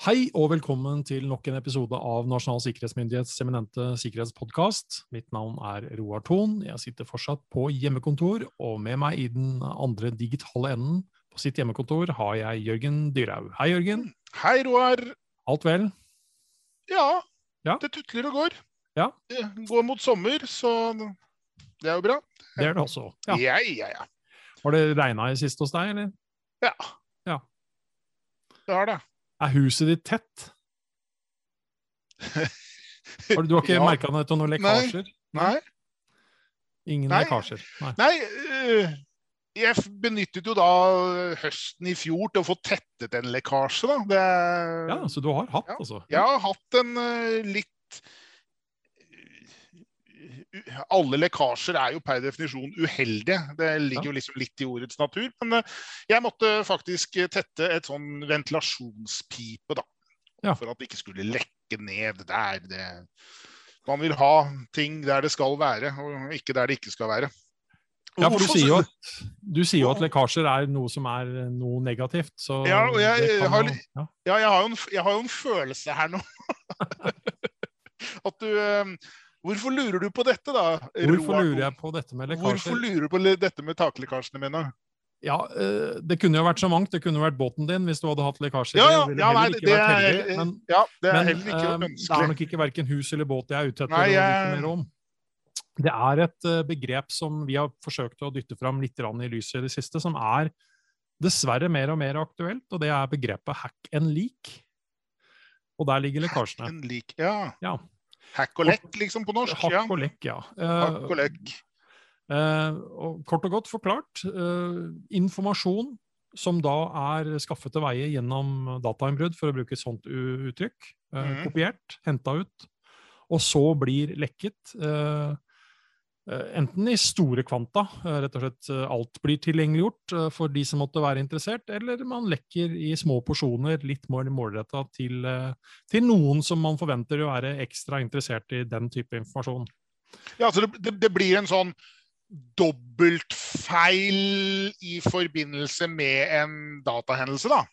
Hei og velkommen til nok en episode av Nasjonal sikkerhetsmyndighets eminente sikkerhetspodkast. Mitt navn er Roar Thon. Jeg sitter fortsatt på hjemmekontor, og med meg i den andre digitale enden på sitt hjemmekontor har jeg Jørgen Dyrhaug. Hei, Jørgen. Hei, Roar. Alt vel? Ja, Ja. det tutler og går. Ja. Det går mot sommer, så det er jo bra. Det er det også. Ja. Ja, ja, ja. Har det regna i sist hos deg, eller? Ja. Ja. Det har det. Er huset ditt tett? Har du, du har ikke Ja. merka noe til noen lekkasjer? Nei, Ingen Nei. lekkasjer? Nei. nei uh, jeg benyttet jo da høsten i fjor til å få tettet en lekkasje, da. Det, Ja, så du har hatt, Ja. altså? Jeg har hatt en uh, litt alle lekkasjer er jo per definisjon uheldige. Det ligger jo liksom litt i ordets natur. Men eh, jeg måtte faktisk eh, tette et sånn ventilasjonspipe, da. Ja. For at det ikke skulle lekke ned der. Det. Man vil ha ting der det skal være, og ikke der det ikke skal være. Ja, for du sier jo at, du sier jo at lekkasjer er noe som er noe negativt. Så Ja, og jeg kan har jo- ja. Ja, jeg har en, jeg har jo en følelse her nå. At du eh, Hvorfor lurer du på dette, da? Hvorfor Roar? lurer jeg på dette med lekkasjer? Hvorfor lurer du på dette med taklekkasjene mine? Ja, eh, Det kunne jo vært så mangt. Det kunne jo vært båten din hvis du hadde hatt lekkasjer. Ja, ja, det ja nei, det er, heldig. Men, ja, det er men heller ikke eh, det er nok ikke verken hus eller båt jeg er ute etter Nei, jeg- om. Det er et eh, begrep som vi har forsøkt å dytte fram litt i lyset i det siste, som er dessverre mer og mer aktuelt, og det er begrepet hack and leak. Og der ligger lekkasjene. Hack and leak, ja. Ja. Hack og lekk, liksom, på norsk. Ja. Hakk og lekk, ja. Hack Hakk og lekk. Eh, og kort og godt forklart, eh, informasjon som da er skaffet til veie gjennom datainnbrudd, for å bruke et sånt uttrykk, eh, mm. kopiert, henta ut, og så blir lekket. eh, eh, enten i store kvanta, eh, rett og slett eh, alt blir tilgjengeliggjort eh, for de som måtte være interessert, eller man lekker i små porsjoner, litt mer målretta til, eh, til noen som man forventer å være ekstra interessert i den type informasjon. Ja, så det, det, det blir en sånn dobbeltfeil i forbindelse med en datahendelse, da,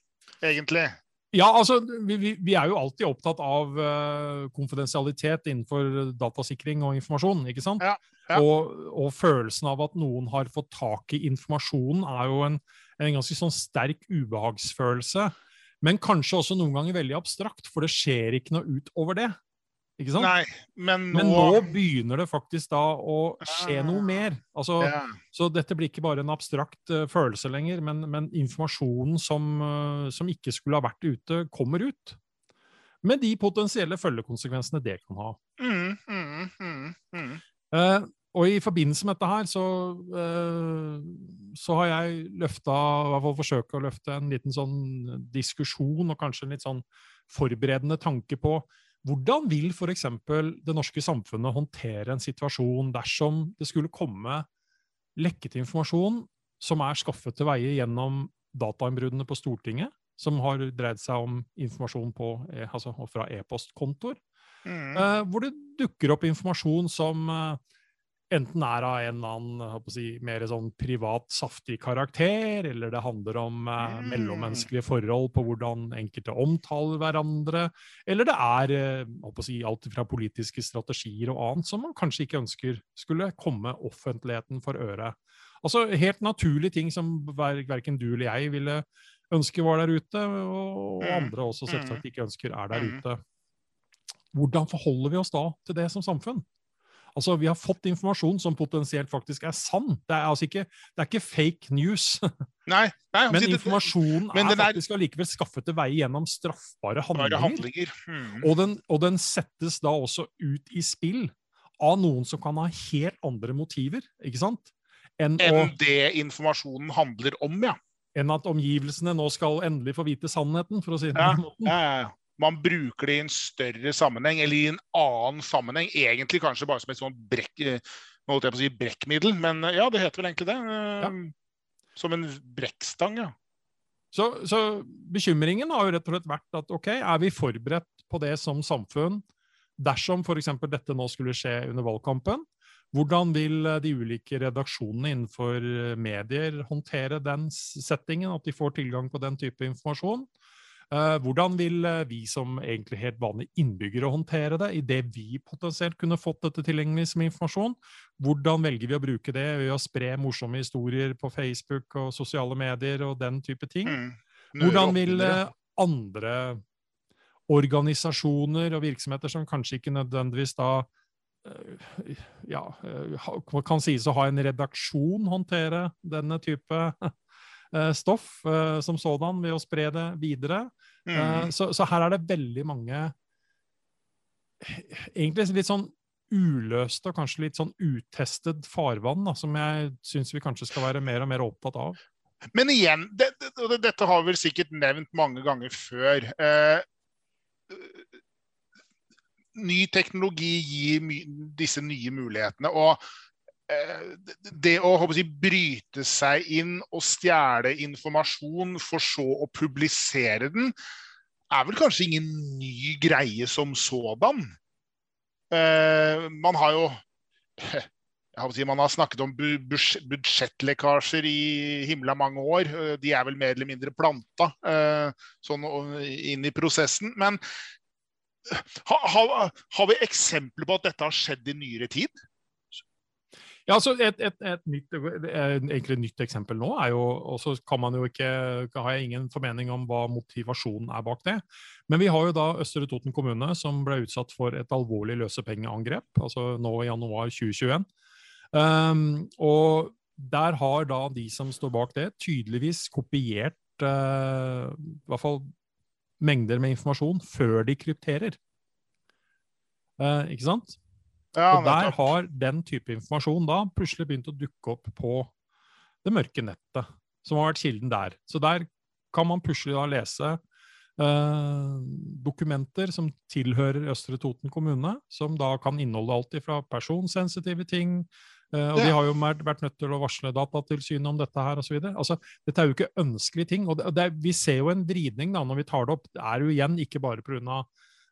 egentlig. Ja, altså, vi, vi, vi er jo alltid opptatt av uh, konfidensialitet innenfor datasikring og informasjon, ikke sant? Ja, ja. Og, og følelsen av at noen har fått tak i informasjonen, er jo en, en ganske sånn sterk ubehagsfølelse. Men kanskje også noen ganger veldig abstrakt, for det skjer ikke noe utover det. Ikke sant? Nei, men nå, Men nå begynner det faktisk da å skje noe Ah. mer. Altså, ja. så dette blir ikke bare en abstrakt uh, følelse lenger, men, men informasjonen som, uh, som ikke skulle ha vært ute, kommer ut. Med de potensielle følgekonsekvensene det kan ha. mm, mm, mm. Eh, og i forbindelse med dette her, så, så har jeg løfta, i hvert fall forsøkt å løfte en liten sånn diskusjon, og kanskje en litt sånn forberedende tanke på hvordan vil f.eks. det norske samfunnet håndtere en situasjon dersom det skulle komme lekket informasjon som er skaffet til veie gjennom datainnbruddene på Stortinget, som har dreid seg om informasjon på, eh, altså fra e-postkontoer, Mm. eh, hvor det dukker opp informasjon som eh, enten er av en eller annen si, mer sånn privat, saftig karakter, eller det handler om eh, Mm. mellommenneskelige forhold på hvordan enkelte omtaler hverandre, eller det er eh, si, alt fra politiske strategier og annet som man kanskje ikke ønsker skulle komme offentligheten for øre. Altså helt naturlige ting som ver verken du eller jeg ville ønske var der ute, og, og Mm. andre også selvsagt ikke ønsker er der Mm. ute. Hvordan forholder vi oss da til det som samfunn? Altså, Vi har fått informasjon som potensielt faktisk er sann. Det er altså ikke, det er ikke fake news. Nei, nei Men altså, det- informasjonen men er faktisk allikevel skaffet til veie gjennom straffbare er handlinger. handlinger. Hmm. Og, den, og den settes da også ut i spill av noen som kan ha helt andre motiver, ikke sant? Enn, å, det informasjonen handler om, ja. enn at omgivelsene nå skal endelig få vite sannheten, for å si det på Ja, den måten. ja, ja, ja. Man bruker det i en større sammenheng, eller i en annen sammenheng. Egentlig kanskje bare som et sånt brekk, eh, nå holdt jeg på å si brekkmiddel, men eh, ja, det heter vel egentlig det. eh, Ja. Som en brekkstang, ja. Så, så bekymringen har jo rett og slett vært at ok, er vi forberedt på det som samfunn dersom f.eks. dette nå skulle skje under valgkampen? Hvordan vil de ulike redaksjonene innenfor medier håndtere den settingen, at de får tilgang på den type informasjon? Uh, hvordan vil uh, vi som egentlig helt vanlige innbyggere håndtere det, idet vi potensielt kunne fått dette tilgjengelig som informasjon? Hvordan velger vi å bruke det ved å spre morsomme historier på Facebook og sosiale medier og den type ting? Mm. Hvordan vil uh, andre organisasjoner og virksomheter som kanskje ikke nødvendigvis da ja, kan sies å ha en redaksjon håndtere denne type Eh, stoff eh, som sådan ved å spre det videre. Eh, mm. Så, så, her er det veldig mange egentlig litt sånn uløste og kanskje litt sånn utestet farvann, da, som jeg syns vi kanskje skal være mer og mer opptatt av. Men igjen, det, det, dette har vi vel sikkert nevnt mange ganger før. Eh, ny teknologi gir disse nye mulighetene. og Eh, det å si, bryte seg inn og stjele informasjon for så å publisere den, er vel kanskje ingen ny greie som sådan. Eh, man har jo si, Man har snakket om budsjettlekkasjer i himla mange år. Eh, de er vel mer eller mindre planta sånn inn i prosessen. Men har, har vi eksempler på at dette har skjedd i nyere tid? Ja, altså et, et, et, nytt, egentlig nytt eksempel nå er jo Og så kan man jo ikke har jeg ingen formening om hva motivasjonen er bak det. Men vi har jo da Østre Toten kommune som ble utsatt for et alvorlig løsepengeangrep, altså nå i januar 2021. Um, og der har da de som står bak det, tydeligvis kopiert uh, i hvert fall mengder med informasjon før de krypterer. Uh, ikke sant? Ja, og Der har den type informasjon da plutselig begynt å dukke opp på det mørke nettet, som har vært kilden der. Så der kan man plutselig da lese eh, dokumenter som tilhører Østre Toten kommune, som da kan inneholde alt fra personsensitive ting, Uh, og ja. de har jo vært nødt til å varsle Datatilsynet om dette her osv. Altså, dette er jo ikke ønskelige ting. og det, det, Vi ser jo en vridning da, når vi tar det opp. Det er jo igjen ikke bare pga.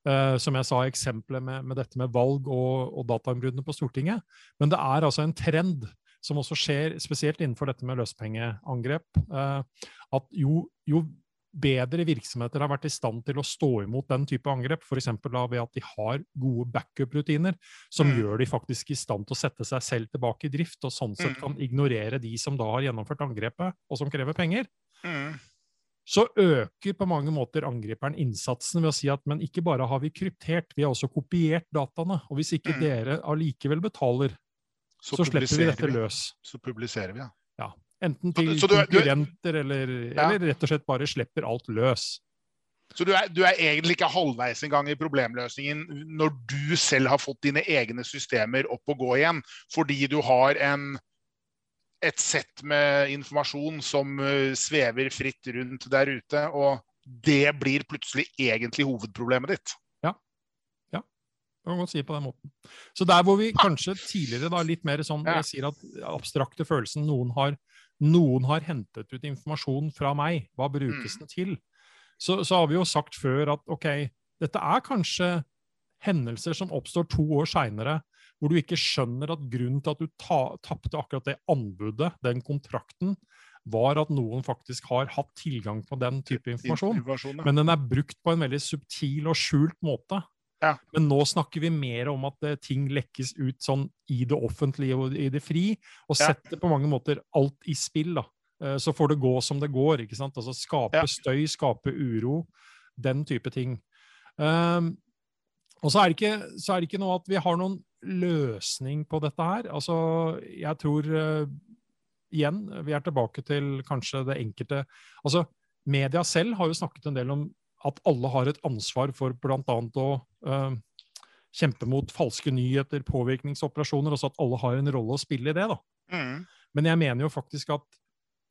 Uh, som jeg sa, eksempelet med, med dette med valg og, og datainnbruddene på Stortinget. Men det er altså en trend som også skjer, spesielt innenfor dette med løspengeangrep, uh, at jo, jo, bedre virksomheter har vært i stand til å stå imot den type angrep, f.eks. ved at de har gode backup-rutiner som mm. gjør de faktisk i stand til å sette seg selv tilbake i drift, og sånn sett mm. kan ignorere de som da har gjennomført angrepet, og som krever penger. Mm så øker på mange måter angriperen innsatsen ved å si at men ikke bare har vi kryptert, vi har også kopiert dataene. Og hvis ikke mm. dere allikevel betaler, så, så slipper vi dette løs. Så publiserer vi, ja. ja. Enten til du, konkurrenter eller, ja. eller, rett og slett bare slipper alt løs. Så du er, du er egentlig ikke halvveis engang i problemløsningen når du selv har fått dine egne systemer opp og gå igjen, fordi du har en et sett med informasjon som uh, svever fritt rundt der ute. Og det blir plutselig egentlig hovedproblemet ditt. Ja. Ja, det kan godt si på den måten. Så der hvor vi kanskje tidligere da litt mer sånn Jeg sier at abstrakte følelsen noen har, noen har hentet ut informasjon fra meg, hva brukes mm. den til? Så, så har vi jo sagt før at OK, dette er kanskje hendelser som oppstår to år seinere, hvor du ikke skjønner at grunnen til at du ta, tapte akkurat det anbudet, den kontrakten, var at noen faktisk har hatt tilgang på den type informasjon. informasjon ja. Men den er brukt på en veldig subtil og skjult måte. Ja. Men nå snakker vi mer om at uh, ting lekkes ut sånn i det offentlige og i det fri, og setter ja. på mange måter alt i spill. da. Uh, så får det gå som det går. ikke sant? Altså Skape støy, skape uro. Den type ting. Um, og så er, det ikke, så er det ikke noe at vi har noen løsning på dette her. Altså, jeg tror uh, igjen, vi er tilbake til kanskje det enkelte Altså, media selv har jo snakket en del om at alle har et ansvar for bl.a. å uh, kjempe mot falske nyheter, påvirkningsoperasjoner, også at alle har en rolle å spille i det. da. Mm. Men jeg mener jo faktisk at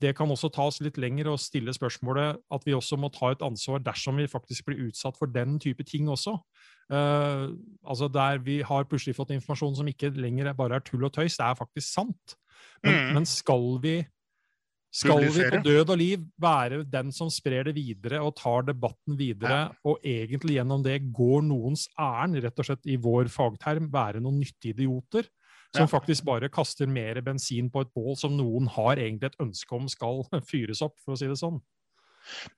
det kan også ta oss litt lenger og stille spørsmålet at vi også må ta et ansvar dersom vi faktisk blir utsatt for den type ting også. Uh, altså Der vi har plutselig fått informasjon som ikke lenger bare er tull og tøys, det er faktisk sant. Men, mm. men skal vi skal vi på død og liv være den som sprer det videre og tar debatten videre, ja. og egentlig gjennom det går noens ærend, rett og slett i vår fagterm, være noen nyttige idioter? Som ja. faktisk bare kaster mer bensin på et bål som noen har egentlig et ønske om skal fyres opp, for å si det sånn.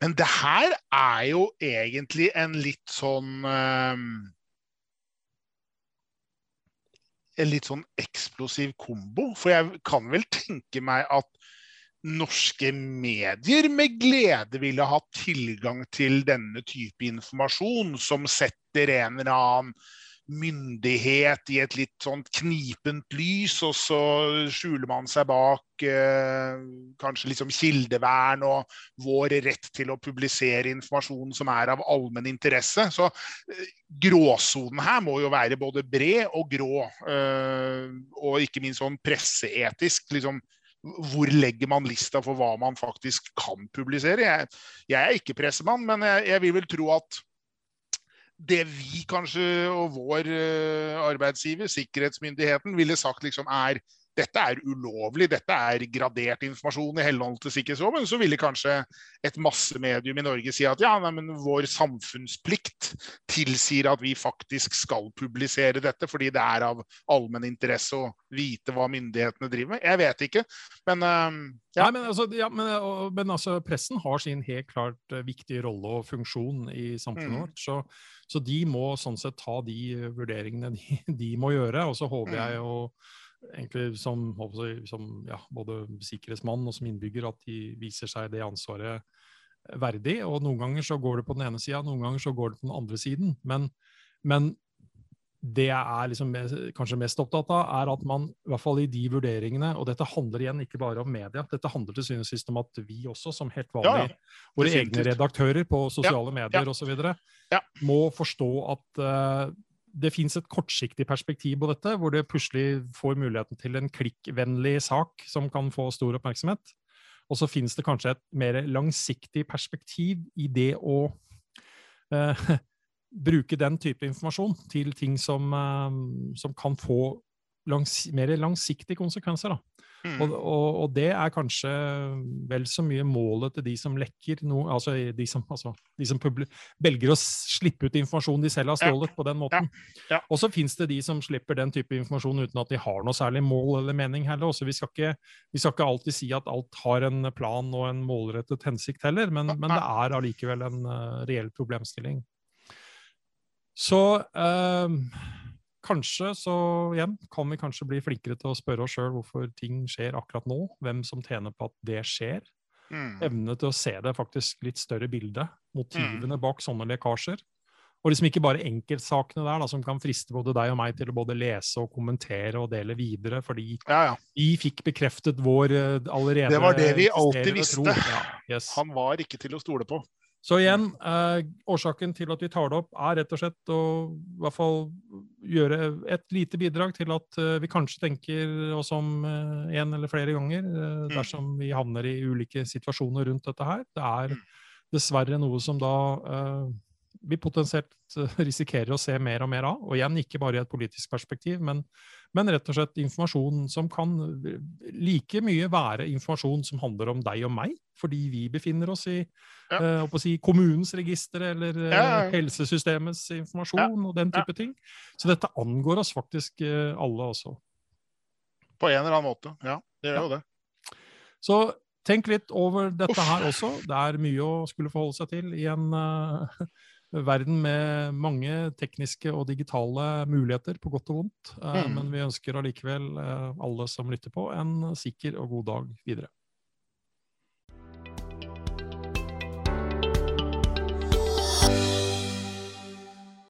Men det her er jo egentlig en litt sånn um, En litt sånn eksplosiv kombo. For jeg kan vel tenke meg at norske medier med glede ville hatt tilgang til denne type informasjon, som setter en eller annen myndighet i et litt sånn knipent lys, og så skjuler man seg bak eh, kanskje liksom kildevern og vår rett til å publisere informasjon som er av allmenn interesse. Så eh, gråsonen her må jo være både bred og grå, eh, og ikke minst sånn presseetisk. liksom hvor legger man lista for hva man faktisk kan publisere? Jeg, jeg er ikke pressemann, men jeg, jeg vil vel tro at det vi kanskje og vår uh, arbeidsgiver, sikkerhetsmyndigheten, ville sagt liksom er dette er ulovlig, dette er gradert informasjon i henhold til sikkerhetsloven, så ville kanskje et massemedium i Norge si at ja, nei, men vår samfunnsplikt tilsier at vi faktisk skal publisere dette, fordi det er av allmenn interesse å vite hva myndighetene driver med. Jeg vet ikke, men uh, ja. Nei, men, altså, ja, men, men altså, pressen har sin helt klart uh, viktige rolle og funksjon i samfunnet mm. vårt. Så, så, de må sånn sett ta de vurderingene de, de må gjøre. Og så håper mm. jeg jo egentlig som, som ja, både sikkerhetsmann og som innbygger at de viser seg det ansvaret verdig. Og noen ganger så går det på den ene sida, noen ganger så går det på den andre siden. Men, men det jeg er liksom kanskje mest opptatt av, er at man i hvert fall i de vurderingene Og dette handler igjen ikke bare om media, dette handler til og sist om at vi også, som helt vanlig, ja, ja. våre egne redaktører på sosiale medier ja. osv., ja. må forstå at uh, det fins et kortsiktig perspektiv på dette, hvor det plutselig får muligheten til en klikkvennlig sak som kan få stor oppmerksomhet. Og så finnes det kanskje et mer langsiktig perspektiv i det å eh, bruke den type informasjon til ting som, eh, som kan få langs, mer langsiktige konsekvenser. Da. Mm. Og, og, og, det er kanskje vel så mye målet til de som lekker noe Altså de som, altså, de som velger å slippe ut informasjon de selv har stjålet, ja. på den måten. Ja. Ja. Og så fins det de som slipper den type informasjon uten at de har noe særlig mål eller mening heller. Også vi, skal ikke, vi skal ikke alltid si at alt har en plan og en målrettet hensikt heller, men, men det er allikevel en uh, reell problemstilling. Så uh, kanskje så igjen kan vi kanskje bli flinkere til å spørre oss sjøl hvorfor ting skjer akkurat nå. Hvem som tjener på at det skjer. Mm. Evne til å se det faktisk litt større bilde. Motivene mm. bak sånne lekkasjer. Og liksom ikke bare enkeltsakene der da, som kan friste både deg og meg til å både lese og kommentere og dele videre, fordi ja, ja. vi fikk bekreftet vår uh, allerede Det var det vi alltid visste. Ja, yes. Han var ikke til å stole på. Så igjen, eh, årsaken til at vi tar det opp, er rett og slett å i hvert fall gjøre et lite bidrag til at eh, vi kanskje tenker oss om eh, en eller flere ganger eh, mm. dersom vi havner i ulike situasjoner rundt dette her. Det er mm. dessverre noe som da eh, vi potensielt eh, risikerer å se mer og mer av. Og igjen, ikke bare i et politisk perspektiv, men, men, rett og slett informasjon som kan like mye være informasjon som handler om deg og meg, fordi vi befinner oss i ja. uh, si, kommunens register eller ja, ja, helsesystemets informasjon og den type ting. Så dette angår oss faktisk uh, alle også. På en eller annen måte, ja. Det gjør jo det. Så tenk litt over dette Uff. her også. Det er mye å skulle forholde seg til i en uh, verden med mange tekniske og digitale muligheter, på godt og vondt. Uh, mm. Men vi ønsker allikevel uh, alle som lytter på, en sikker og god dag videre.